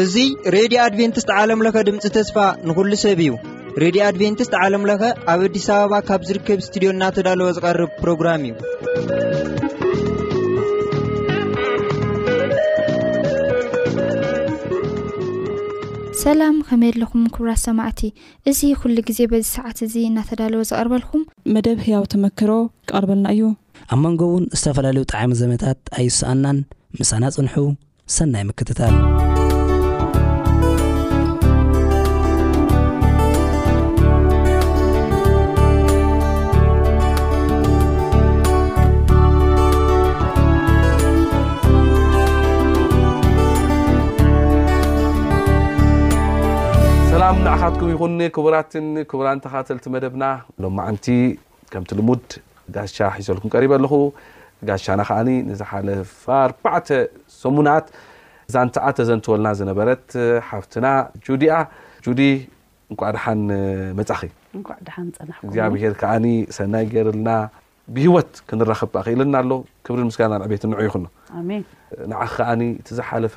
እዙይ ሬድዮ ኣድቨንትስት ዓለምለኸ ድምፂ ተስፋ ንኹሉ ሰብ እዩ ሬድዮ ኣድቨንትስት ዓለምለኸ ኣብ ኣዲስ ኣበባ ካብ ዝርከብ እስትድዮ እናተዳለወ ዝቐርብ ፕሮግራም እዩ ሰላም ከመየለኹም ክብራት ሰማዕቲ እዚ ኩሉ ግዜ በዚ ሰዓት እዚ እናተዳለወ ዝቐርበልኩም። መደብ ህያው ተመክሮ ክቐርበልና እዩ። ኣብ መንጎ እውን ዝተፈላለዩ ጠዓሚ ዘመታት ኣይሰኣናን ምሳና ፅንሑ ሰናይ ምክትታል። ሰላም ንዓኻትኩም ይኹን ክቡራትን ክቡራን ተኻተልቲ መደብና ሎማዓንቲ ከምቲ ልሙድ ጋሻ ሒዘልኩም ቀሪበ ኣለኹ ጋሻና ከዓኒ ንዝሓለፋ ኣርባዕተ ሰሙናት ዛንትኣ ተዘንትወልና ዝነበረት ሓፍትና ጁዲያ ጁዲ እንኳዕ ድሓን መፃኺ እንኳዕ ድሓን ፀናሕ እግዚኣብሄር ከዓኒ ሰናይ ገይርልና ብሂወት ክንራኸብ ክኢልና ኣሎ ክብርን ምስጋና ንዕቤት ንዑ ይኹኖ ንዓኺ ከዓኒ እቲ ዝሓለፈ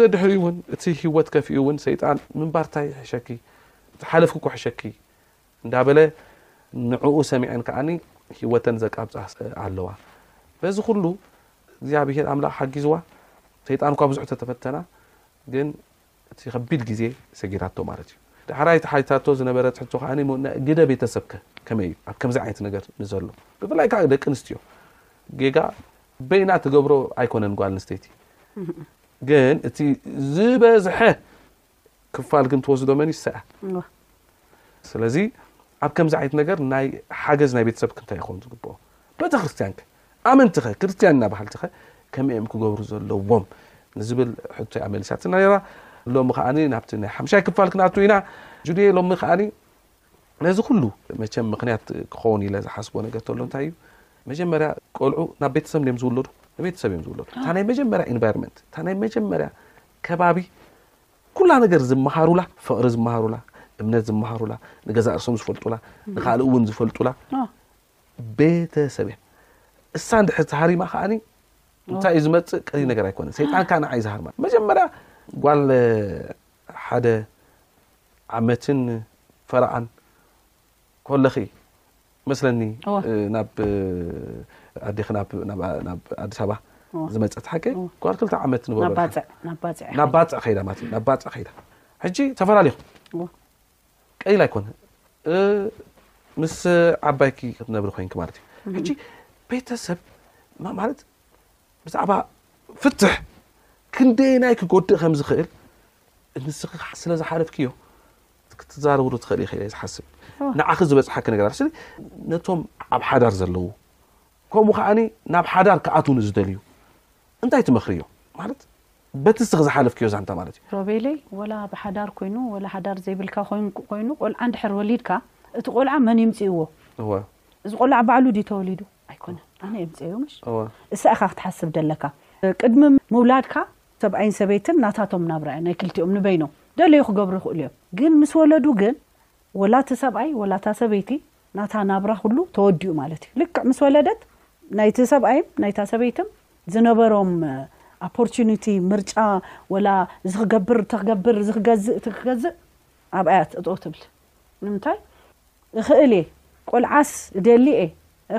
ደድሕሪኡ ውን እቲ ሂወት ከፊኡ ውን ሰይጣን ምንባር ታይ ይሕሸኪ ዝሓለፍኪ ኩሕሸኪ እንዳበለ ንዕኡ ሰሚዐን ከኣ ሂወተን ዘቃብጻ ኣለዋ በዚ ኩሉ እግዚኣብሄር ኣምላክ ሓጊዝዋ ሰይጣን እኳ ብዙሕ ተተፈተና ግን እቲ ከቢድ ግዜ ሰጊራቶ ማለት እዩ። ዳሕራይ እቲ ሓቲታቶ ዝነበረት ሕቶ ከኣ ግደ ቤተሰብከ ከመይ እዩ ኣብ ከምዚ ዓይነት ነገር ንዘሎ ብፍላይ ከኣ ደቂ ኣንስትዮ ጌጋ በይና ትገብሮ ኣይኮነን ጓል ኣንስተይቲ ግን እቲ ዝበዝሐ ክፋል ግን ትወስዶ መን እዩ ሰያ ስለዚ ኣብ ከምዚ ዓይነት ነገር ናይ ሓገዝ ናይ ቤተሰብ ክንታይ ይኸውን ዝግብኦ ቤተክርስትያን ከ ኣመንቲ ከ ክርስትያን እና በሃልቲ ከ ከመይ እዮም ክገብሩ ዘለዎም ንዝብል ሕቶ እያ መሊሳትና ነራ ሎሚ ከዓኒ ናብቲ ናይ ሓምሻይ ክፋል ክንኣቱ ኢና ጁድየ ሎሚ ከዓኒ ነዚ ኩሉ መቸም ምኽንያት ክኸውን ኢለ ዝሓስቦ ነገር ተሎ እንታይ እዩ መጀመርያ ቆልዑ ናብ ቤተሰብ እንድዮም ዝውለዱ ንቤተሰብ እዮም ዝውለዱ እታ ናይ መጀመርያ ኤንቫይሮንመንት እታ ናይ መጀመርያ ከባቢ ኩላ ነገር ዝመሃሩላ ፍቕሪ ዝመሃሩላ እምነት ዝመሃሩላ ንገዛእ ርሶም ዝፈልጡላ ንካልእ እውን ዝፈልጡላ ቤተሰብ እያ እሳ እንድሕር ተሃሪማ ከዓኒ እንታይ እዩ ዝመፅእ ቀሊል ነገር ኣይኮነን ሰይጣን ከዓ ንዓይ ዝሃርማ መጀመርያ ጓል ሓደ ዓመትን ፈረቓን ኮለኺ መስለኒ ናብ ኣዴኺ ናብ ኣዲስ ኣበባ ዝመፀት ሓቂ ጓል ክልተ ዓመት ንበሎ ናብ ባፅዕ ከይዳ ማለት እዩ ናብ ባፅዕ ከይዳ ሕጂ ተፈላለኹም ቀሊል ኣይኮነ ምስ ዓባይኪ ክትነብሪ ኮይንኪ ማለት እዩ ሕጂ ቤተሰብ ማለት ብዛዕባ ፍትሕ ክንደየናይ ክጎድእ ከም ዝኽእል ንስኺ ስለ ዝሓለፍክዮ ክትዛረብሉ ትኽእሊ ኢኺ ኢለ ዝሓስብ ንዓኺ ዝበፅሓኪ ነገራት ስለ ነቶም ኣብ ሓዳር ዘለዉ ከምኡ ከዓ ናብ ሓዳር ክኣትዉ ንዝደልዩ እንታይ ትመኽርዮ ማለት በቲ ንስኺ ዝሓለፍክዮ ዛንታ ማለት እዩ ሮቤለይ ወላ ኣብ ሓዳር ኮይኑ ወላ ሓዳር ዘይብልካ ኮይኑ ቆልዓ እንድሕር ወሊድካ እቲ ቆልዓ መን ይምፅእዎ እወ እዚ ቆልዓ ባዕሉ ድዩ ተወሊዱ? ኣይኮነን፣ ኣነ የምጽኤዮ ምሽ እሳ ኢኻ ክትሓስብ ደለካ። ቅድሚ ምውላድካ ሰብኣይን ሰበይትን ናታቶም ናብራ እያ ናይ ክልቲኦም ንበይኖም ደለዮ ክገብሩ ይኽእሉ እዮም። ግን ምስ ወለዱ ግን ወላ እቲ ሰብኣይ ወላ እታ ሰበይቲ ናታ ናብራ ኩሉ ተወዲኡ ማለት እዩ። ልክዕ ምስ ወለደት ናይቲ ሰብኣይም ናይታ ሰበይትም ዝነበሮም ኣፖርቹኒቲ ምርጫ ወላ እዚ ክገብር እቲ ክገብር እዚ ክገዝእ እቲ ክገዝእ ኣብኣያ ጠጠው ትብል። ንምንታይ እኽእል እየ ቆልዓስ እደሊ እየ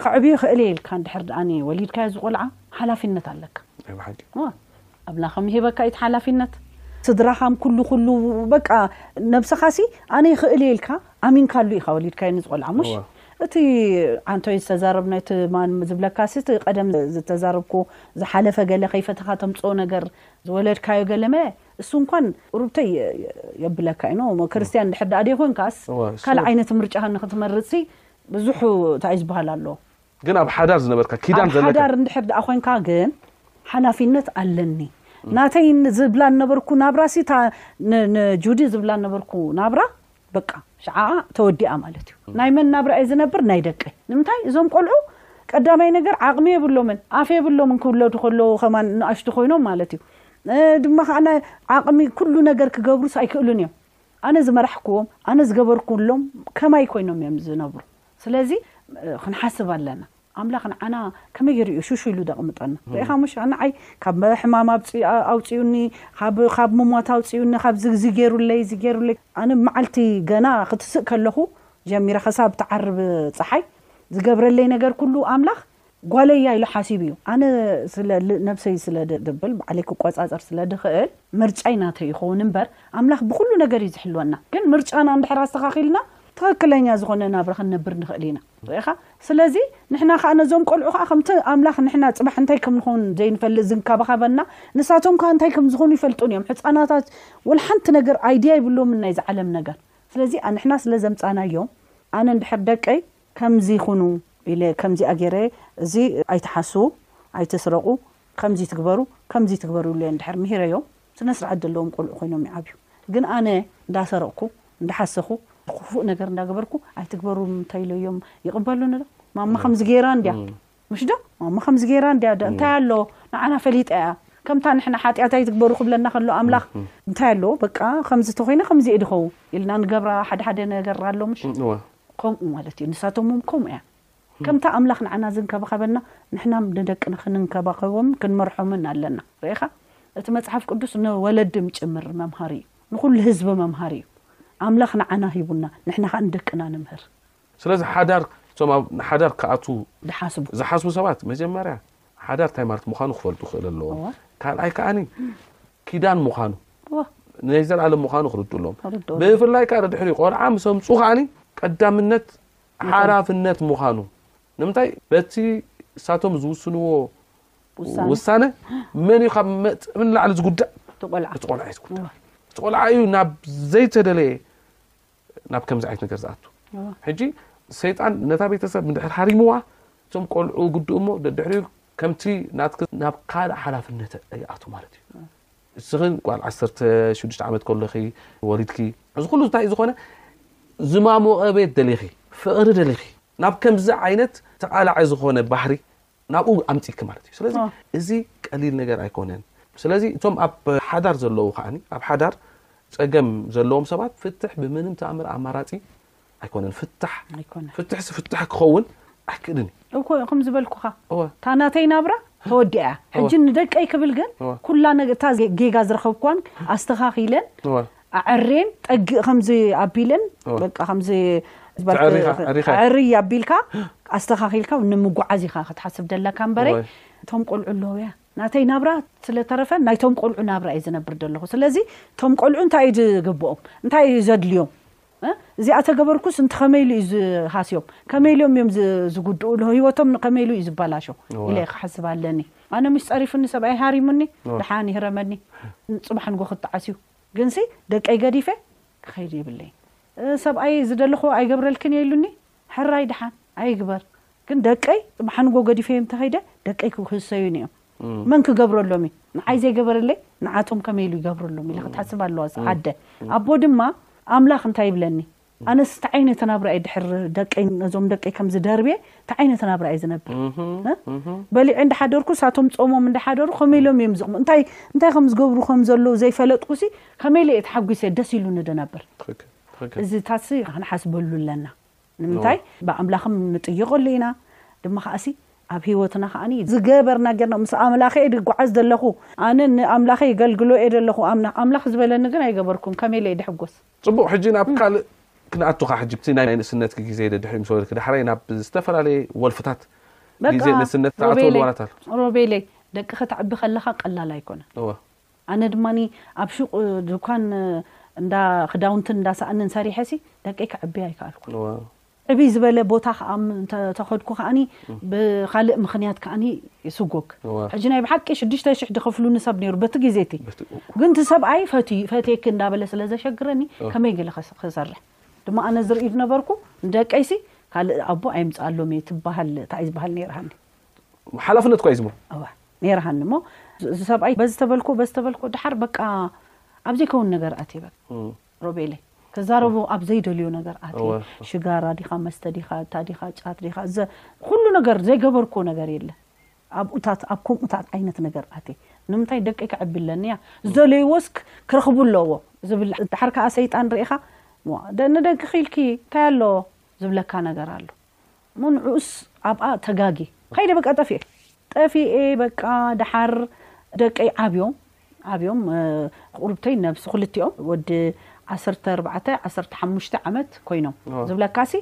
ከዕብዮ ይኽእል እየ ኢልካ እንድሕር ደኣ ወሊድካዮ እዚ ቆልዓ ሓላፊነት ኣለካ ናይ በሓቂ እወ ኣምላኽ ከም ሂበካ እዩ እቲ ሓላፊነት ስድራኻ ኩሉ ኩሉ በቃ ነብስኻሲ ኣነ ይኽእል እየ ኢልካ ኣሚንካሉ ኢኻ ወሊድካዮ ንዚ ቆልዓ ሙሽ እወ እቲ ዓንቶይ ዝተዛረብናዮ እቲ ማን ዝብለካሲ እቲ ቀደም ዝተዛረብኩዎ ዝሓለፈ ገለ ከይፈተኻ ተምጽኦ ነገር ዝወለድካዮ ገለመ እሱ እንኳን ቁሩብተይ የብለካ ዩ እሞ ክርስትያን እንድሕር ደኣ ደይኮንካስ እወ፣ እሱ- ካልእ ዓይነት ምርጫኻ ንክትመርጽሲ ብዙሕ እንታይ እዩ ዝበሃል ኣሎ ግን ኣብ ሓዳር ዝነበርካ ኪዳን ኣብ ዘለካ ሓዳር እንድሕር ደኣ ኮንካ ግን ሓላፊነት ኣለኒ ናተይ ን- ዝብላ ነበርኩ ናብራሲ እታ ን- ንጁዲ ዝብላ ነበርኩ ናብራ በቃ ሽዓ ተወዲኣ ማለት እዩ ናይ መን ናብራ እየ ዝነብር ናይ ደቀይ ንምንታይ እዞም ቆልዑ ቀዳማይ ነገር ዓቅሚ የብሎምን ኣፍ የብሎምን ክውለዱ ከለዉ ከማን ንኣሽቱ ኮይኖም ማለት እዩ ድማ ከዓ ዓቅሚ ኩሉ ነገር ክገብሩስ ኣይክእሉን እዮም ኣነ ዝመራሕክዎም ኣነ ዝገበርኩሎም ከማይ ኮይኖም እዮም ዝነብሩ ስለዚ ክንሓስብ ኣለና ኣምላኽ ንዓና ከመይ ጌሩ እዩ ሹሹ ኢሉ ደቕምጠና ርኢኻ እሞ ሽዓ ንዓይ ካብ ሕማም ኣብጽ ኣውጺኡኒ ካብ ካብ ምሟት ኣውጺኡኒ ካብ እዚ እዚ ጌሩለይ እዚ ጌሩለይ ኣነ መዓልቲ ገና ክትስእ ከለኹ ጀሚረ ከሳብ ትዓርብ ጸሓይ ዝገብረለይ ነገር ኩሉ ኣምላኽ ጓለይ እያ ኢሉ ሓሲቡ እዩ ኣነ ስለ ነብሰይ ስለ ድብል ባዕለይ ክቆጻጸር ስለ ድኽእል ምርጫይ ናተይ ይኸውን እምበር ኣምላኽ ብኹሉ ነገር እዩ ዝሕልወና ግን ምርጫና እንድሕር ኣስተኻኺልና ትኽክለኛ ዝኾነ ናብራ ክንነብር ንኽእል ኢና ርኢኻ? ስለዚ ንሕና ኸኣ ነዞም ቈልዑ ኸኣ ከምቲ ኣምላኽ ንሕና ጽባሕ እንታይ ከም ንኸውን ዘይንፈልጥ ዝንከባኸበና፣ ንሳቶም ከኣ እንታይ ከም ዝኾኑ ይፈልጡን እዮም። ሕጻናታት ወላ ሓንቲ ነገር ኣይድያ የብሎምን ናይዚ ዓለም ነገር። ስለዚ ንሕና ስለ ዘምጻእናዮም ኣነ እንድሕር ደቀይ ከምዚ ኩኑ ኢለ ከምዚኣ ገይረ እዚ ኣይትሓስዉ፣ ኣይትስረቑ፣ ከምዚ ትግበሩ ከምዚ ትግበሩ ኢለ እንድሕር ምሂረዮም ስነ ስርዓት ዘለዎም ቆልዑ ኮይኖም ይዓብዩ። ግን ኣነ እንዳሰረቕኩ እንዳሓሰኹ ክፉእ ነገር እንዳገበርኩ ኣይትግበሩ እንተኢለዮም ይቕበሉኒ ዶ? ማማ ከምዚ ገይራ እንድያ ምሽ ዶ? ማማ ከምዚ ገይራ እንድያ ዶ? እንታይ ኣለዎ ንዓና ፈሊጣ እያ ከምታ ንሕና ሓጢኣት ኣይትግበሩ ክብለና ከሎ ኣምላኽ እንታይ ኣለዎ በቃ ከምዚ ተኾይነ ከምዚ እየ ድኸው ኢልና ንገብራ ሓደ ሓደ ነገር ኣሎ ምሽ ከምኡ ማለት እዩ ንሳቶም እውን ከምኡ እያ ከምታ ኣምላኽ ንዓና ዝንከባኸበና ንሕናም ንደቅና ክንንከባኸቦምን ክንመርሖምን ኣለና። ርኢኻ እቲ መጽሓፍ ቅዱስ ንወለድም ጭምር መምሃሪ እዩ። ንኹሉ ህዝቢ መምሃሪ እዩ። ኣምላኽ ንዓና ሂቡና ንሕና ከኣ ንደቅና ንምህር። ስለዚ ሓዳር እቶም ኣብ ሓዳር ክኣትዉ ዝሓስቡ ዝሓስቡ ሰባት መጀመርያ ሓዳር እንታይ ማለት ምዃኑ ክፈልጡ ክእል ኣለዎም። እወ ካልኣይ ከኣ ኪዳን ምዃኑ እወ ናይ ዘለኣለም ምዃኑ ክርድኡ ኣለዎም። ክርድኡ ኣለዎም። ብፍላይ ከኣ ድሕሪ ቆልዓ ምስ ኣምጽኡ ከኣ ቀዳምነት ሓላፍነት ምዃኑ ንምንታይ በቲ እሳቶም ዝውስንዎ ውሳነ መን እዩ ካብ መጥዕሚ ንላዕሊ ዝጉዳእ እቲ ቆልዓ እዩ ዝጉዳእ እቲ ቆልዓ እዩ ናብ ዘይተደለየ ናብ ከምዚ ዓይነት ነገር ዝኣቱ ሕጂ ሰይጣን ነታ ቤተሰብ ምድሕር ሃሪምዋ እቶም ቆልዑ ግድኡ እሞ ደድሕሪኡ ከምቲ ናትክ ናብ ካልእ ሓላፍነት ይኣቱ ማለት እዩ ንስኺ ጓል ዓሰርተ ሽዱሽተ ዓመት ከለኺ ወሊድኪ እዚ ኩሉ እንታይ ዝኾነ ዝማሞቐ ቤት ደሊኺ ፍቕሪ ደሊኺ ናብ ከምዚ ዓይነት ተቓላዒ ዝኾነ ባህሪ ናብኡ ኣምፂኪ ማለት እዩ ስለዚ እዚ ቀሊል ነገር ኣይኮነን ስለዚ እቶም ኣብ ሓዳር ዘለዉ ከዓኒ ኣብ ሓዳር ፀገም ዘለዎም ሰባት ፍትሕ ብምንም ተኣምር ኣማራፂ ኣይኮነን ፍታሕ ኣይኮነን ፍትሕሲ ፍታሕ ክኸውን ኣይክእልን እዩ እኮ ከም ዝበልኩኻ እወ እታ ናተይ ናብራ ተወዲኣ እያ ሕጂ ንደቀይ ክብል ግን እወ። ኩላ ነገ እታ ዜ- ጌጋ ዝረኸብኳን ኣስተኻኺለን እወ ኣዐሬን ጠግእ ከምዚ ኣቢለን እወ። በቃ ከምዚ ተዕሪኻ፣ ዕሪኻ። ዕሪ ኣቢልካ ኣስተኻኺልካ ንምጓዓዝ ኢኻ ክትሓስብ ደለካ እምበረ እወ። እቶም ቆልዑ ኣለዉ እያ ናተይ ናብራ ስለተረፈ ናይቶም ቆልዑ ናብራ እዩ ዝነብር ደለኹ ስለዚ እቶም ቆልዑ እንታይ እዩ ዝግብኦም እንታይ እዩ ዘድልዮም እዚኣ ተገበርኩስ እንት ከመይ ኢሉ እዩ ዝሃስዮም ከመይ ኢሎም እዮም ዝጉድኡ ለሆ ህይወቶም ንከመይ ኢሉ እዩ ዝበላሾ ኢለ ክሓስብ ኣለኒ ኣነ ምሽ ፀሪፉኒ ሰብኣይ ሃሪሙኒ ድሓን ይህረመኒ ፅባሕ ንጎ ክትዓስ እዩ ግንሲ ደቀይ ገዲፈ ክኸይድ የብለይን ሰብኣይ ዝደለኽዎ ኣይገብረልክን እየ ኢሉኒ ሕራይ ድሓን ኣይግበር ግን ደቀይ ብሓንጎ ገዲፈዮም እንተኸይደ ደቀይ ክህሰዩኒ እዮም መን ክገብረሎም እዩ ንዓይ ዘይገበረለይ ንዓቶም ከመይ ኢሉ ይገብረሎም ኢለ ክትሓስብ ኣለዋ ኣደ ኣቦ ድማ ኣምላኽ እንታይ ይብለኒ ኣነስ እንታይ ዓይነት ናብራ እየ ድሕሪ ደቀይ ነዞም ደቀይ ከም ዝደርብየ እንታይ ዓይነት ናብራ እየ ዝነብር በሊዐ እንዳሓደርኩ ሳቶም ፆሞም እንዳሓደሩ ከመይ ኢሎም እዮም ዝቕሙ እንታይ እንታይ ከም ዝገብሩ ከም ዘለዉ ዘይፈለጥኩሲ ከመይ ኢለ እየ ተሓጒሰ ደስ ኢሉኒ ድነብር ትክክል እዚታትሲ ኽንሓስበሉ ኣለና ንምንታይ ብኣምላኽም ንጥይቐሉ ኢና ድማ ኸኣሲ ኣብ ህይወትና ኸኣ ዝገበርና ጌርና ምስ ኣምላኸ እየ ድጓዓዝ ዘለኹ ኣነ ንኣምላኸ ይገልግሎ እየ ዘለኹ ኣምላኽ ዝበለኒ ግን ኣይገበርኩን ከመይ ኢለ እየ ድሕጎስ። ጽቡቅ ሕጂ ናብ ካልእ ክንኣቱካ ሕጂ ብቲ ናይ ንእስነትኪ ግዜ ድድሕሪ ምስ ወለድኪ ዳሕራይ ናብ ዝተፈላለየ ወልፍታት ግዜ ንእስነት ትኣትወሉ ዋላታት ኣሎ። ሮቤለይ ደቅኪ ተዕቢ ከለካ ቀላል ኣይኮነን እወ ኣነ ድማ ኣብ ሹቅ ዱካን እንዳ ክዳውንትን እንዳ ሳእንን ሰሪሐ ሲ ደቀይ ከዕቢ ኣይከኣልኩን። ዕብይ ዝበለ ቦታ ከኣ እንተ ተኸድኩ ከኣ ብኻልእ ምኽንያት ከኣ ይስጎግ። ሕጂ ናይ ብሓቂ ሽዱሽተ ሽሕ ድኸፍሉኒ ሰብ ነይሩ በቲ ግዜ እቲ። ግን እቲ ሰብኣይ ፈትዩ ፈትየኪ እንዳበለ ስለ ዘሸግረኒ ከመይ ገለ ክሰርሕ። ድማ ኣነ ዝርኢ ዝነበርኩ ንደቀይ ሲ ካልእ ኣቦ ኣይምጽኣሎም እየ ትበሃል እንታይ እዩ ዝበሃል ነይሩ ሃኒ። ሓላፍነት እኳ እዩ ዝብሉ። እወ ነይርሃኒ እሞ እዚ ሰብኣይ በዚ ተበልኩ በዚ ተበልኩ ድሓር በቃ ኣብ ዘይከውን ነገር ኣትየ በቃ ሮቤለይ ክዛረቦ ኣብ ዘይደልዮ ነገር ኣትየ ሽጋራ ዲኻ መስተ ዲኻ እታ ዲኻ ጫት ዲኻ ዘ ኩሉ ነገር ዘይገበርኩዎ ነገር የለ ኣብኡታት ኣብ ከምኡታት ዓይነት ነገር ኣትየ ንምንታይ ደቀይ ከዕቢ ኣለኒ እያ ዝደለይዎስ ክረኽቡ ኣለዎ ዝብል ድሓር ከዓ ሰይጣን ርኢኻ ንደቅኺ ኢልኪ እንታይ ኣሎ ዝብለካ ነገር ኣሎ እሞ ንዕኡስ ኣብኣ ተጋጊ ከይደ በቃ ጠፊኤ ጠፊኤ በቃ ደሓር ደቀይ ዓብዮም ዓብዮም ቁርብተይ ነብሲ ክልቲኦም ወዲ ዓሰርተ ኣርባዕተ ዓሰርተ ሓሙሽተ ዓመት ኮይኖም ኦ። ዝብለካሲ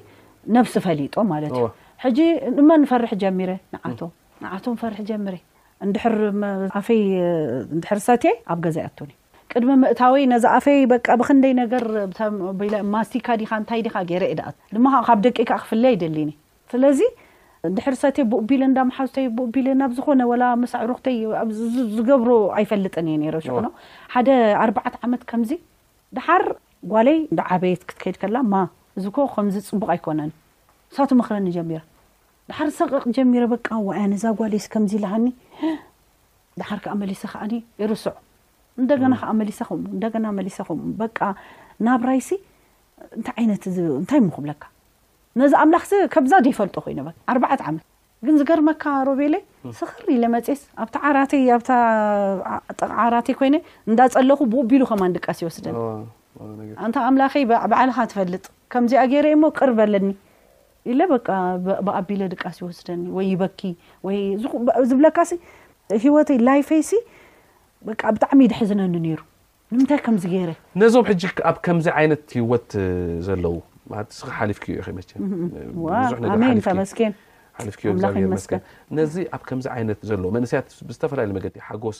ነብሲ ፈሊጦም ማለት እዩ ኦ። ሕጂ ንመን ፈርሕ ጀሚረ ንዓቶም ንዓቶም ፈርሕ ጀምሬ እንድሕር መ- ኣፈይ እንድሕር ሰትየ ኣብ ገዛ ይኣቱኒ ቅድሚ ምእታወይ ነዚ ኣፈይ በቃ ብኽንደይ ነገር ኣቢለ ማስቲካ ዲኻ እንታይ ዲኻ ጌረ እየ ድኣት ድማ ከኣ ካብ ደቀይ ከኣ ክፍለ ኣይደልን እየ ስለዚ ድሕሪ ሰትየ ቡእ ቢለ እንዳ መሓዙተይ ቡእ ቢለ ናብ ዝኾነ ወላ ምስ ኣዕሩኽተይ ዝገብሮ ኣይፈልጥን እየ ኔረ ሽዑ ነው ሓደ ኣርባዕተ ዓመት ከምዚ ድሓር ጓለይ እንዳ ዓበየት ክትከይድ ከላ እማ እዚ እኮ ከምዚ ጽቡቕ ኣይኮነን ንሳ ትመኽረኒ ጀሚራ ድሓር ሰቕቕ ጀሚረ በቃ ዋይ ኣነ እዛ ጓለይስ ከምዚ ኢላሃኒ ደሓር ከኣ መሊሰ ከኣኒ ይርስዖ እንደገና ከኣ መሊሰ ከምኡ እንደገና መሊሰ ከምኡ በቃ ናብራይሲ እንታይ ዓይነት እዚ እንታይ እሞ ክብለካ ነዚ ኣምላኽሲ ከብዛ ዘይፈልጦ ኮይነ በቃ ኣርባዕተ ዓመት ግን ዝገርመካ ሮቤለይ ስኽር ኢለ መጽስ ኣብቲ ዓራተይ ኣብታ ዓ- ጥቓ ዓራተይ ኮይነ እንዳጸለኹ ብኡ ቢሉ ከማን ድቃስ ይወስደኒ ኣንታ ኣምላኸይ በ- በዓልኻ ትፈልጥ ከምዚኣ ገይረ እሞ ቅር በለኒ ኢለ በቃ ብኣቢለ ድቃስ ይወስደኒ ወይ ይበኪ ወይ ዝብለካሲ ሂወተይ ላይፈይሲ በቃ ብጣዕሚ እዩ ድሕዝነኒ ነይሩ ንምንታይ ከምዚ ገይረ ነዞም ሕጂ ኣብ ከምዚ ዓይነት ሂወት ዘለዉ ንስኺ ሓሊፍክዮ ኢኺ መቸም ብዙሕ ነገር ኣሜን ሓሊፍኪ ተመስገን ሓሊፍክዮ ኣምላኽ እግዚኣብሔር ይመስገን ይመስገን ነዚ ኣብ ከምዚ ዓይነት ዘሎ መንእሰያት ብዝተፈላለየ መገዲ ሓጎስ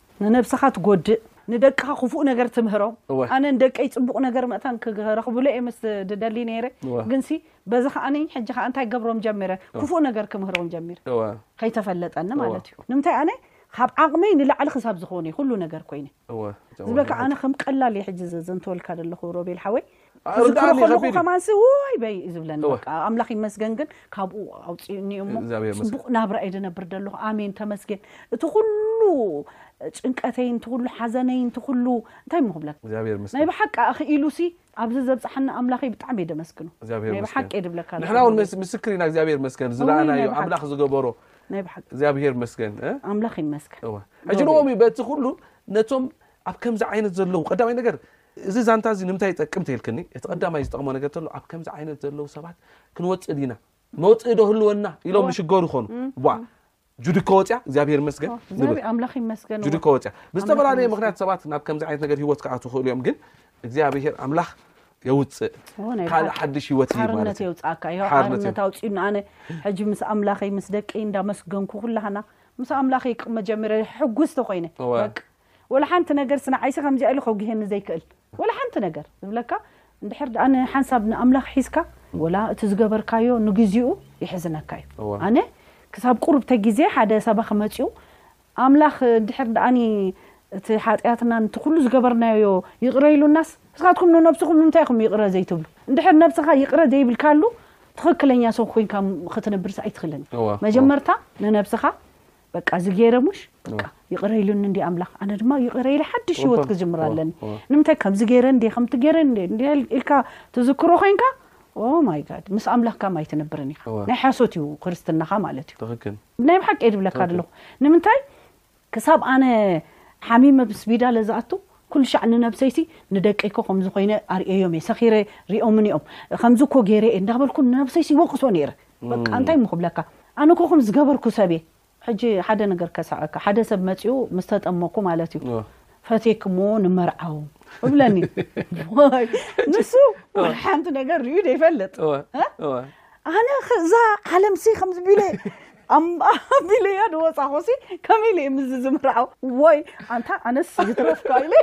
ንነብስኻ ትጎድእ ንደቅኻ ክፉእ ነገር ትምህሮም እወ። ኣነ ንደቀይ ጽቡቕ ነገር መእታን ክረኽብሉ እየ ምስ ድደሊ ነይረ እወ። ግንሲ በዚ ከኣ ሕጂ ከኣ እንታይ ገብሮም ጀሚረ ክፉእ ነገር ክምህሮም ጀሚረ እወ። ከይተፈለጠኒ እወ። ማለት እዩ ንምንታይ ኣነ ካብ ዓቕመይ ንላዕሊ ክሳብ ዝኾነ እዩ ኩሉ ነገር ኮይነ እወ። ዝብለካ ኣነ ከም ቀላል እየ ሕጂ ዘዘንትወልካ ዘለኹ ሮቤል ሓወይ ክዝክሮ ከለኹ ከማንሲ ውይ በይ እዩ ዝብለኒ በቃ ኣምላኽ ይመስገን ግን ካብኡ ኣውፅኡኒ እሞ ፅቡቕ ናብራ እየ ዝነብር ዘለኹ ኣሜን ተመስገን እቲ ኩሉ ጭንቀተይ ንቲ ኩሉ ሓዘነይ ንቲ ኩሉ እንታይ እሞ ክብለካ ናይ ብሓቂ ኣኽኢሉሲ ኣብዚ ዘብፅሓኒ ኣምላኸይ ብጣዕሚ እየ ደመስግኖ ናይ ብሓቂ እየ ድብለካ ንሕና እውን ምስክር ኢና እግዚኣብሔር መስገን ዝረኣናዮ ኣምላኽ ዝገበሮ ናይ ብሓቂ እግዚኣብሔር መስገን ኣምላኽ ይመስገን ሕጂ ንኦም እዩ በቲ ኩሉ ነቶም ኣብ ከምዚ ዓይነት ዘለዉ ቀዳማይ ነገር እዚ ዛንታ እዚ ንምንታይ ይጠቅም ተይልክኒ እቲ ቀዳማይ ዝጠቕሞ ነገር ተሎ ኣብ ከምዚ ዓይነት ዘለዉ ሰባት ክንወጽእ ዲና መውጽኢ ዶ ህልወና ኢሎም ዝሽገሩ ይኾኑ ዋ ጁዲኮ ወፅያ እግዚኣብሔር ይመስገን ንብል ኣምላኽ ይመስገን ጁዲኮ ወፅያ ብዝተፈላለየ ምክንያት ሰባት ናብ ከምዚ ዓይነት ነገር ሂወት ክኣቱ ይኽእሉ እዮም ግን እግዚኣብሔር ኣምላኽ የውፅእ ካልእ ሓድሽ ሂወት እዩ ማለት የውፅኣካ ዮ ሓርነት ኣውፅኡና ኣነ ሕጂ ምስ ኣምላኸይ ምስ ደቂ እንዳመስገንኩ ኩላህና ምስ ኣምላኸይ መጀመርያ ሕጉስቲ ኮይነ ወላ ሓንቲ ነገር ስንዓይሲ ከምዚኣ ኢሉ ከጉህየኒ ዘይክእል ወላ ሓንቲ ነገር ዝብለካ እንድሕር ድኣ ንሓንሳብ ንኣምላኽ ሒዝካ ወላ እቲ ዝገበርካዮ ንግዚኡ የሕዝነካ እዩ እወ። ኣነ ክሳብ ቁሩብ ተጊዜ ሓደ ሰባኺ መጺኡ ኣምላኽ እንድሕር ድኣኒ እቲ ሓጢኣትናን እቲ ኩሉ ዝገበርናዮ ይቕረ ኢሉናስ ንስኻትኩም ንነብስኹም ንምንታይ ኢኹም ይቕረ ዘይትብሉ እንድሕር ነብስኻ ይቕረ ዘይብልካሉ ትኽክለኛ ሰብ ኮይንካ ክትነብርስ ኣይትኽእልን እወ፣ እወ። መጀመርታ ንነብስኻ በቃ እዚ ገይረ ሙሽ በቃ ይቕረ ኢሉኒ እንዲ ኣምላኽ ኣነ ድማ ይቕረ ኢለ ሓድሽ ሂወት ኦሆ፣ ክጅምር ኦሆ፣ ኣለኒ ኦሆ። ንምንታይ ከምዚ ገይረ እንዲ ከምቲ ገይረ እንዲ እንዲ ኢልካ ትዝክሮ ኮንካ ኦ ማይ ጋድ ምስ ኣምላኽካ ም ኣይትነብርን ኢኻ እወ። ናይ ሓሶት እዩ ክርስትናኻ ማለት እዩ ትኽክል ናይ ብሓቂ እየ ዝብለካ ትኽክል። ዘለኹ ንምንታይ ክሳብ ኣነ ሓሚመ ስፒዳለ ዝኣቱ ኩሉ ሻዕ ንነብሰይሲ ንደቀይ እኮ ከምዚ ኮይነ ኣርእየዮም እየ ሰኺረ ሪኦምኒ እዮም ከምዚ እኮ ገይረ እየ እንዳበልኩ ንነብሰይሲ ይወቅሶ ነይረ በቃ እንታይ እሞ ክብለካ ኣነ እኮ ከምዚ ዝገበርኩ ሰብ እየ ሕጂ ሓደ ነገር ከሳቀካ ሓደ ሰብ መጺኡ ምስ ተጠመኩ ማለት እዩ ፈትየኪ እሞ ንመርዓው እብለኒ ንሱ ወላ ሓንቲ ነገር ሪኡ ዘይፈልጥ ኣነ እዛ ዓለምሲ ከምዚ ቢለ ኣቢለያ ድወፃኹሲ ከመይ ኢለ ምስ ዝምርዓው ወይ ኣንታ ኣነስ ይትረፍካ ኢለ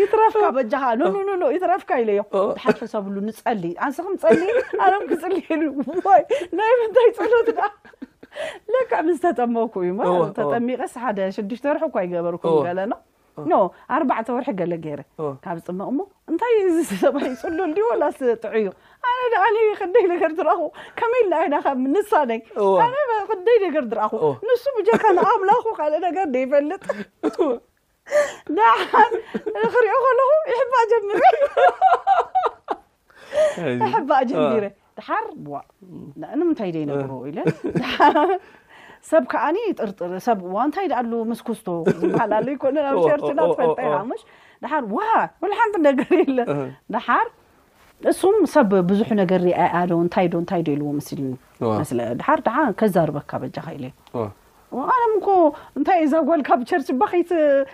ይትረፍካ በጃኻ ኖ ኖ ኖ ይትረፍካ ኢለዮ ድሓን ሕሰብሉ ንጸሊ ኣንስኽም ጸሊ ኣነም ክጽሊ ኢሉ ወይ ናይ ምንታይ ጸሎት ዳ ለክዕ ምስ ተጠመኩ እዩ ተጠሚቐስ ሓደ ሽዱሽተ ወርሒ እኳ ይገበርኩ ገለ ኖ ኖ ኣርባዕተ ወርሒ ገለ ገይረ ካብ ዝጥመቕ እሞ እንታይ እዚ ሰብኣይ ጽሉል ድዩ ወላስ ጥዑዩ ኣነ ድኣኒ ክንደይ ነገር ድረኹ ከመይ ኢልና ኢና ከም ንሳነይ ኣነ ክንደይ ነገር ድረኹ ንሱ ብጀካ ንኣምላኹ ካልእ ነገር ደይፈልጥ ደሓን ክሪኦ ከለኹ ይሕባእ ጀሚረ ይሕባእ ጀሚረ ድሓር ዋ ንምንታይ ደይ ነብሮ ኢለ ሰብ ከዓኒ ይጥርጥር ሰብ ዋ እንታይ ደኣሉ ምስ ኩስቶ ዝበሃል ኣሎ ይኮነ ኣብ ቸርችና ትፈልጠ ኢኻ ምሽ ድሓር ዋ ወላ ሓንቲ ነገር የለ ድሓር እሱም ሰብ ብዙሕ ነገር ሪኣያ ዶ እንታይ ዶ እንታይ ዶ ኢልዎ መሲልኒ ዋ። መስለ ድሓር ድሓ ከዛርበካ በጃኻ ኢለ ዋ። ኣነ እኮ እንታይ እዛ ጓል ካብ ቸርች እባ ከይት-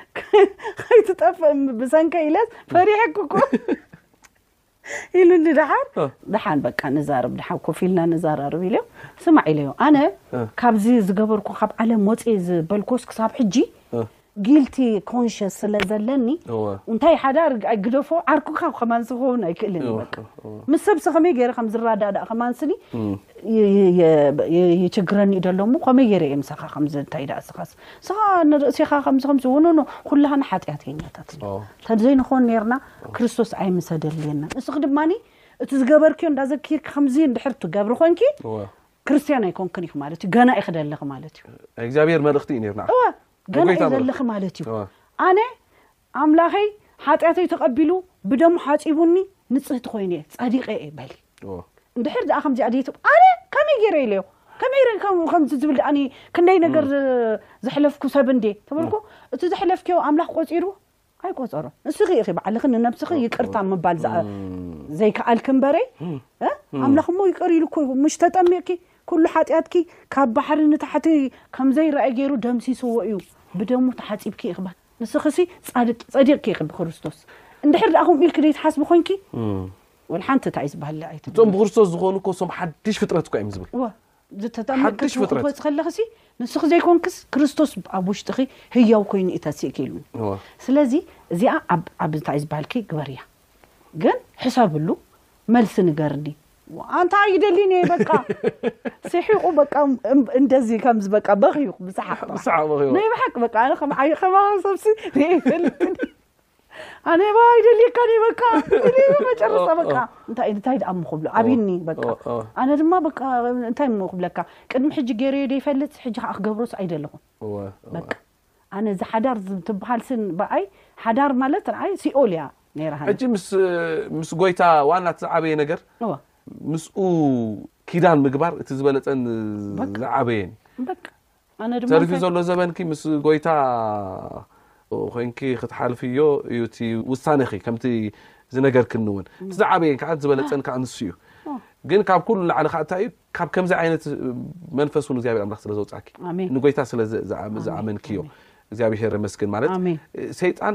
ከይትጠፍእ ብሰንከ ኢለስ ፈሪሐክ እኮ ኢሉኒ ድሓር እ። ድሓን በቃ ንዛረብ ድሓን ኮፍ ኢልና ንዛራርብ ኢለዮ ስማዕ ኢለዮ ኣነ እ። ካብዚ ዝገበርኩ ካብ ዓለም ወፅየ ዝበልኮስ ክሳብ ሕጂ እ። Guilty conscious ስለ ዘለኒ እወ። እንታይ ሓዳር ኣይግደፎ ዓርኩካ ከማን ዝኸውን ኣይክእልን እዩ እወ፣ በቃ እወ፣ እወ። ምስ ሰብሲ ከመይ ገይረ ከም ዝረዳዳእ ከማን ስኒ ይ- ይ- ይ- ይችግረኒ እዩ ደሎ እሞ ከመይ ገይረ እየ ምሳኻ ከምዚ እንታይ ደኣ ስኻስ ስኻ ንርእሲኻ ከምዚ ከምዚ ውንኖ ኩላህና ሓጢኣተኛታት ኢና እወ። ተዘይንኾን ነርና ክርስቶስ ኣይምሰ ደልየና ንስኺ ድማኒ እቲ ዝገበርክዮ እንዳዘኪርኪ ከምዚ እንድሕር ትገብሪ ኮንኪ እወ። ክርስትያን ኣይኮንክን ኢኺ ማለት እዩ ገና ኢኺ ደለኺ ማለት እዩ እግዚኣብሔር መልእኽቲ እዩ ነይሩ ንዓኻ እወ ገና እየ ዘለኺ ማለት እዩ ኣነ ኣምላኸይ ሓጢኣተይ ተቐቢሉ ብደሙ ሓፂቡኒ ንፅህቲ ኮይነ እየ ፃዲቀ እየ በሊ እንድሕር ድኣ ከምዚኣ ደይት ኣነ ከመይ ገይረ ኢለዮ ከመይ ከምዚ ዝብል ድኣኒ ክንደይ ነገር ዘሕለፍኩ ሰብ እንዴ ተበልኩ እቲ ዘሕለፍክዮ ኣምላኽ ቆፂሩ ኣይቆጸሮን ንስኺ ኢኺ ባዕልኺ ንነብስኺ ይቅርታ ምባል ዘይከኣልኪ እምበረይ ኣምላኽ እሞ ይቅር ኢሉ እኮ ምሽ ተጠሚቕኪ ኩሉ ሓጢኣትኪ ካብ ባሕሪ ንታሕቲ ከምዘይረኣይ ገይሩ ደምሲስዎ እዩ ብደሙ ተሓፂብኪ ኢኺ ንስኺሲ ፃድቅ ፀዲቕኪ ኢኺ ብክርስቶስ እንድሕር ደኣ ከምኡ ኢልኪ ዘይትሓስቢ ኮንኪ ወላ ሓንቲ እንታይ እዩ ዝበሃል እቶም ብክርስቶስ ዝኾኑ እኮ እሶም ሓድሽ ፍጥረት እኳ እዮም ዝብል ሓድሽ ፍጥረት ክትወጽ ከለኽሲ ንስኺ ዘይኮንክስ ክርስቶስ ኣብ ውሽጥኺ ህያው ኮይኑ እዩ ተሲእኪ ኢሉኒ እወ ስለዚ እዚኣ ኣብ ኣብ እንታይ እዩ ዝበሃልኪ ግበርያ ግን ሕሰብሉ መልሲ ንገርኒ ኣንታ ኣይደሊን እየ በቃ ስሒቑ በቃ እም- እንደዚ ከምዚ በቃ በኺኹ ብሰሓቕ ጥራሕ ብሰሓቕ በኺኹ። ናይ ብሓቂ በቃ ኣነ ከም ዓይ ከማኸ ሰብሲ ርእየ ይፈልጥን ኣነ ባ ይደልየካ ኒ በቃ መጨረስታ በቃ እንታይ እንታይ ደኣ እሞ ክብሎ ኣብኒ በቃ ኣነ ድማ በቃ እንታይ እሞ ክብለካ ቅድሚ ሕጂ ገይረዮ ደይፈልጥ ሕጂ ከዓ ክገብሮስ ኣይደለኹን በቃ ኣነ እዚ ሓዳር ትበሃል ስን ብኣይ ሓዳር ማለት ንዓይ ሲኦል እያ ነይራ ሕጂ ምስ ጎይታ ዋና እቲ ዝዓበየ ነገር ምስኡ ኪዳን ምግባር እቲ ዝበለፀን ዝዓበየን ተሪፉ ዘሎ ዘበንኪ ምስ ጎይታ ኮይንኪ ክትሓልፍዮ እዩ እቲ ውሳነኺ ከምቲ ዝነገርክኒ ውን እቲ ዝዓበየን ከዓ ዝበለፀን ከዓ ንሱ እዩ ግን ካብ ኩሉ ንላዕሊ ከዓ እንታይ እዩ ካብ ከምዚ ዓይነት መንፈስ ውን እግዚኣብሔር ኣምላክ ስለ ዘውፃኪ ንጎይታ ስለ ዝኣመንክዮ እግዚኣብሔር መስግን ማለት ሰይጣን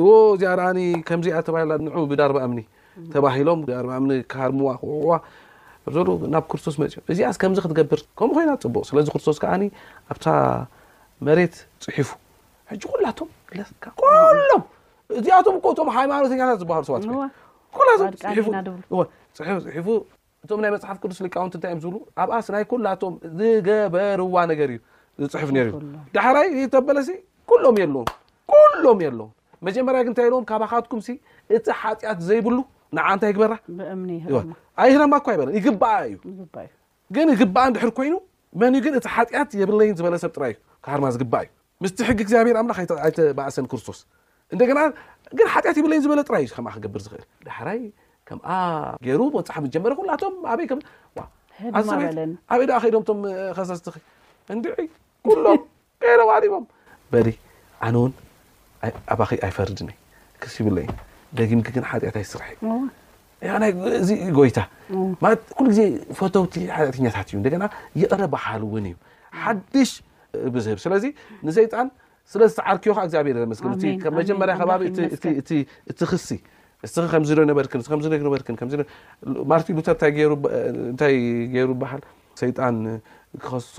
እዎ እዚኣ ረኣኒ ከምዚኣ ተባሂላ ንዑ ብዳርባ እምኒ ተባሂሎም ብዳርባ እምኒ ክሃርምዋ ክውቕዕዋ ኣብዘሉ ናብ ክርስቶስ መፅኦም እዚኣስ ከምዚ ክትገብር ከምኡ ኮይና ፅቡቕ ስለዚ ክርስቶስ ከዓ ኣብታ መሬት ፅሒፉ ሕጂ ኩላቶም ለካ ኩሎም እዚኣቶም እኮ እቶም ሃይማኖተኛታት ዝበሃሉ ሰባት ኩላቶም ፅሒፉ ፅሒፉ እቶም ናይ መጽሓፍ ቅዱስ ሊቃውንቲ እንታይ እዮም ዝብሉ ኣብኣስ ናይ ኩላቶም ዝገበርዋ ነገር እዩ ዝፅሕፍ ነይሩ እዩ ዳሕራይ ተበለሲ ኩሎም የለዎም ኩሎም የለዎም መጀመርያ ግን እንታይ ኢልዎም ካባኻትኩም ሲ እቲ ሓጢኣት ዘይብሉ ንዓ እንታይ ይግበራ ኣይህረማ እኳ ይበለ ይግባኣ እዩ ግን ይግባኣ እንድሕር ኮይኑ መን እዩ ግን እቲ ሓጢኣት የብለይን ዝበለ ሰብ ጥራይ እዩ ክሃርማ ዝግባእ እዩ ምስቲ ሕጊ እግዚኣብሔር ኣምላኽ ኣይተ- ኣይተባእሰን ክርስቶስ እንደገና ግን ሓጢኣት ይብለኝ ዝበለ ጥራይ እዩ ከምኣ ክገብር ዝኽእል ዳሕራይ ከምኣ ገይሩ መፅሓፍ ምስ ጀመረ ኩላቶም ኣበይ ከም ዋ ህድማ ኣሰበ በለን። ኣበይ ደኣ ከይዶም እቶም ከሰስትኺ እንድዒ ኩሎም ገይሮም ኣሪቦም በሊ ኣነ እውን ኣይ- ኣባኺ ኣይፈርድን እየ ክስ ይብለኝ ደጊምኪ ግን ሓጢኣት ኣይስርሒ እዋ፣ እዚ ጎይታ ኩሉ ግዜ ፈተውቲ ሓጢኣተኛታት እዩ እንደገና ይቕረ በሓል እውን እዩ ሓድሽ ብዝህብ ስለዚ ንሰይጣን ስለ ዝተዓርክዮ ከዓ እግዚኣብሔር ዘመስግን እቲ ከም መጀመርያ ከባቢ እቲ ክሲ እስኺ ከምዚ ዶ ነበርክን ከምዚ ዶ ነበርክን ከምዚ ማርቲን ሉተር እንታይ ገይሩ በሃል ሰይጣን ክኸሶ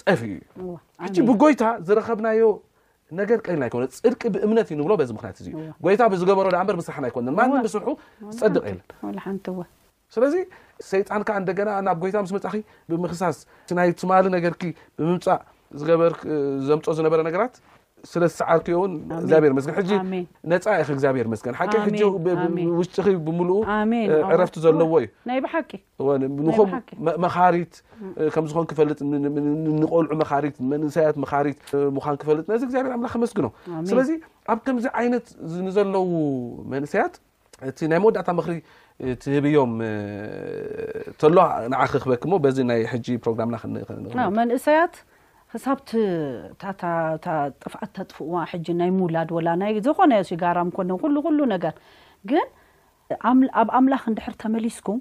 ጠፊኡ እዩ ሕጂ ብጎይታ ዝረኸብናዮ ነገር ቀሊል ኣይኮነ ፅድቂ ብእምነት እዩ ንብሎ በዚ ምክንያት እዚ ጎይታ ብዝገበሮ ዳኣ እምበር ብስራሕና ኣይኮነን ማንም ብስርሑ ዝፀድቕ የለን ስለዚ ሰይጣን ከዓ እንደገና ናብ ጎይታ ምስ መፃኺ ብምክሳስ ናይ ትማሊ ነገርኪ ብምምፃእ ዝገበር ዘምፆ ዝነበረ ነገራት ስለ ዝሰዓርክዮ እውን እግዚኣብሔር መስገን ሕጂ ነፃ ኢኺ እግዚኣብሔር መስገን ሓቂ ሕጂ ውሽጢኺ ብምልኡ ዕረፍቲ ዘለዎ እዩ ናይ ብሓቂ ንኹም መኻሪት ከም ዝኾን ክፈልጥ ንቆልዑ መኻሪት መንእሰያት መኻሪት ምዃን ክፈልጥ ነዚ እግዚኣብሔር ኣምላኽ ከመስግኖ ስለዚ ኣብ ከምዚ ዓይነት ንዘለዉ መንእሰያት እቲ ናይ መወዳእታ ምክሪ ትህብዮም ተሎ ንዓ ክክበክ ሞ በዚ ናይ ሕጂ ፕሮግራምና መንእሰያት ክሳብ ጥፍኣት ተጥፍእዋ ሕጂ ናይ ምውላድ ወላ ናይ ዝኾነ ሲጋራ ኮነ ኩሉ ኩሉ ነገር ግን ኣብ ኣምላኽ እንድሕር ተመሊስኩም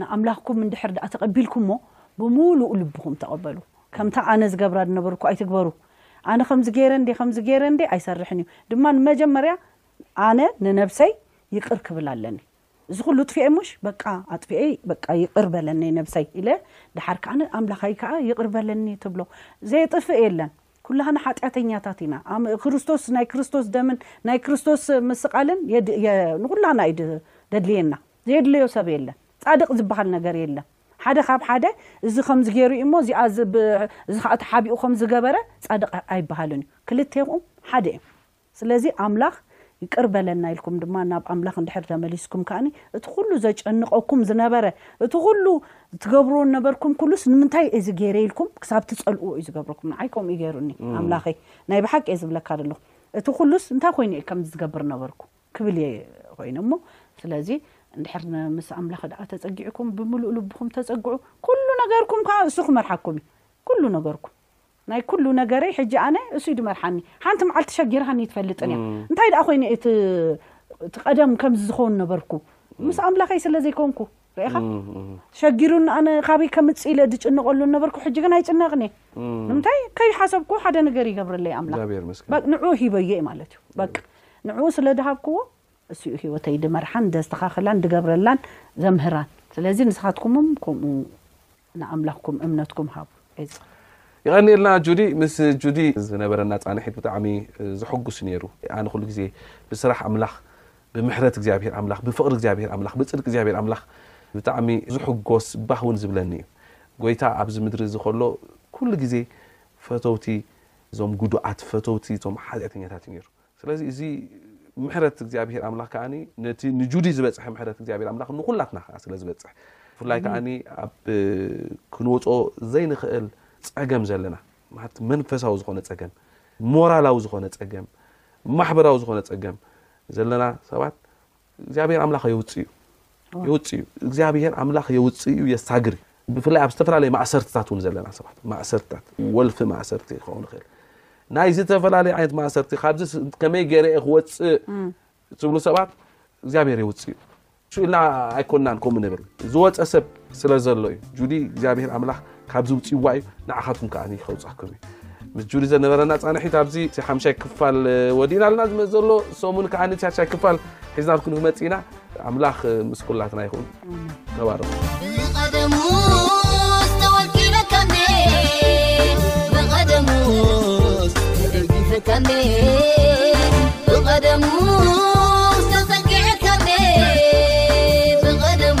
ንኣምላኽኩም እንድሕር ደኣ ተቐቢልኩሞ፣ ብምሉእ ልብኹም ተቐበሉ። ከምታ ኣነ ዝገብራ ዝነበርኩ ኣይትግበሩ። ኣነ ከምዚ ገይረ እንዴ ከምዚ ገይረ እንዴ ኣይሰርሕን እዩ። ድማ ንመጀመርያ ኣነ ንነብሰይ ይቅር ክብል ኣለኒ። እዚ ኩሉ እጥፊኤ እሞሽ በቃ ኣጥፊኤ በቃ ይቅር በለኒ ነብሰይ ኢለ ደሓር ከኣ ንኣምላኸይ ከኣ ይቅር በለኒ ትብሎ። ዘየጥፍእ የለን። ኩላህና ሓጢኣተኛታት ኢና። ኣም ክርስቶስ ናይ ክርስቶስ ደምን ናይ ክርስቶስ ምስቃልን የድ የ ንኩላህና እዩ ድ ደድልየና። ዘየድለዮ ሰብ የለን ጻድቅ ዝብሃል ነገር የለን ሓደ ካብ ሓደ እዚ ከምዚ ጌሩ እዩሞ እዚኣ እዚ ከኣ ተሓቢኡ ከምዚ ገበረ ጻድቅ ኣይብሃልን እዩ ክልቴኹም ሓደ እዩም ስለዚ ኣምላኽ ይቅር በለና ኢልኩም ድማ ናብ ኣምላኽ እንድሕር ተመሊስኩም ከኣ እቲ ኩሉ ዘጨንቀኩም ዝነበረ እቲ ኩሉ ትገብርዎ ነበርኩም ኩሉስ ንምንታይ እዚ ጌረ ኢልኩም ክሳብ ትጸልእዎ እዩ ዝገብረኩም ንዓይ ከምኡ እዩ ጌሩኒ ኣምላኸይ ናይ ብሓቂ እየ ዝብለካ ዘለኹ እቲ ኩሉስ እንታይ ኮይኑ እየ ከምዚ ዝገብር ነበርኩ ክብል እየ ኾይነ እሞ ስለዚ እንድሕር ምስ ኣምላኽ ደኣ ተጸጊዕኩም ብምሉእ ልብኹም ተጸግዑ ኩሉ ነገርኩም ከኣ እሱ ክመርሓኩም እዩ ኩሉ ነገርኩም ናይ ኩሉ ነገረይ ሕጂ ኣነ እሱ እዩ ድመርሓኒ ሓንቲ መዓልቲ ሸጊርሃኒ ትፈልጥን እያ እንታይ ደኣ ኮይነ እቲ እቲ ቀደም ከምዚ ዝኸውን ነበርኩ ምስ ኣምላኸይ ስለ ዘይኮንኩ ርኢኻ ሸጊሩኒ ኣነ ካበይ ከምጽእ ኢለ ዝጭንቐሉ ዝነበርኩ ሕጂ ግን ኣይጭነቕን እየ ንምንታይ ከይሓሰብኩ ሓደ ነገር ይገብረለይ ኣምላኽ እግዚኣብሔር ይመስገን። በቅ ንዕኡ ሂበዮ እዩ ማለት እዩ በቅ ንዕኡ ስለ ድሃብክዎ እሱ እዩ ህይወተይ ድመርሓን ደስተኻኽላን ድገብረላን ዘምህራን ስለዚ ንስኻትኩምም ከምኡ ንኣምላኽኩም እምነትኩም ሃቡ ኤጽ። የቐንየልና ጁዲ ምስ ጁዲ ዝነበረና ጻንሒት ብጣዕሚ ዘሕጉስ ኔሩ ኣነ ኩሉ ግዜ ብስራሕ ኣምላኽ ብምሕረት እግዚኣብሄር ኣምላኽ ብፍቕሪ እግዚኣብሄር ኣምላኽ ብጽድቂ እግዚኣብሄር ኣምላኽ ብጣዕሚ ዝሕጎስ ባህ ውን ዝብለኒ እዩ ጎይታ ኣብዚ ምድሪ እዚ ከሎ ኩሉ ግዜ ፈተውቲ እዞም ጉዱኣት ፈተውቲ እቶም ሓጢኣተኛታት እዩ ኔሩ ስለዚ እዚ ምሕረት እግዚኣብሄር ኣምላኽ ከኣ ነቲ ንጁዲ ዝበጽሐ ምሕረት እግዚኣብሄር ኣምላኽ ንዅላትና ከኣ ስለ ዝበጽሕ ብፍላይ ከኣ ኣብ ክንወጾ ዘይንኽእል ጸገም ዘለና ማለት መንፈሳዊ ዝኾነ ጸገም ሞራላዊ ዝኾነ ጸገም ማሕበራዊ ዝኾነ ጸገም ዘለና ሰባት እግዚኣብሔር ኣምላኽ የውጽእ እዩ የውጽእ እዩ እግዚኣብሔር ኣምላኽ የውጽእ እዩ የሳግር እዩ ብፍላይ ኣብ ዝተፈላለየ ማእሰርትታት እውን ዘለና ሰባት ማእሰርትታት ወልፊ ማእሰርቲ ክኸውን ይኽእል ናይ ዝተፈላለዩ ዓይነት ማእሰርቲ ካብዚ ከመይ ገይረ እየ ክወፅእ ዝብሉ ሰባት እግዚኣብሔር የውፅእ እዩ ኢልና ኣይኮናን ከምኡ ንብል ዝወፀ ሰብ ስለ ዘሎ እዩ ጁዲ እግዚኣብሔር ኣምላኽ ካብዚ ውፅእዋ እዩ ንዓኻትኩም ከዓ ከውፃኩም እዩ ምስ ጁሪ ዘነበረና ፃንሒት ኣብዚ ሓምሻይ ክፋል ወዲእና ኣለና ዝመፅ ዘሎ ሰሙን ከዓ ሻሻይ ክፋል ሒዝናልኩም ንመፅ ኢና ኣምላኽ ምስ ኩላትና ይኹን ተባረኹ ብቐደሙ ዝተወኪለካ ብቐደሙ ተደጊፈካ ብቐደሙ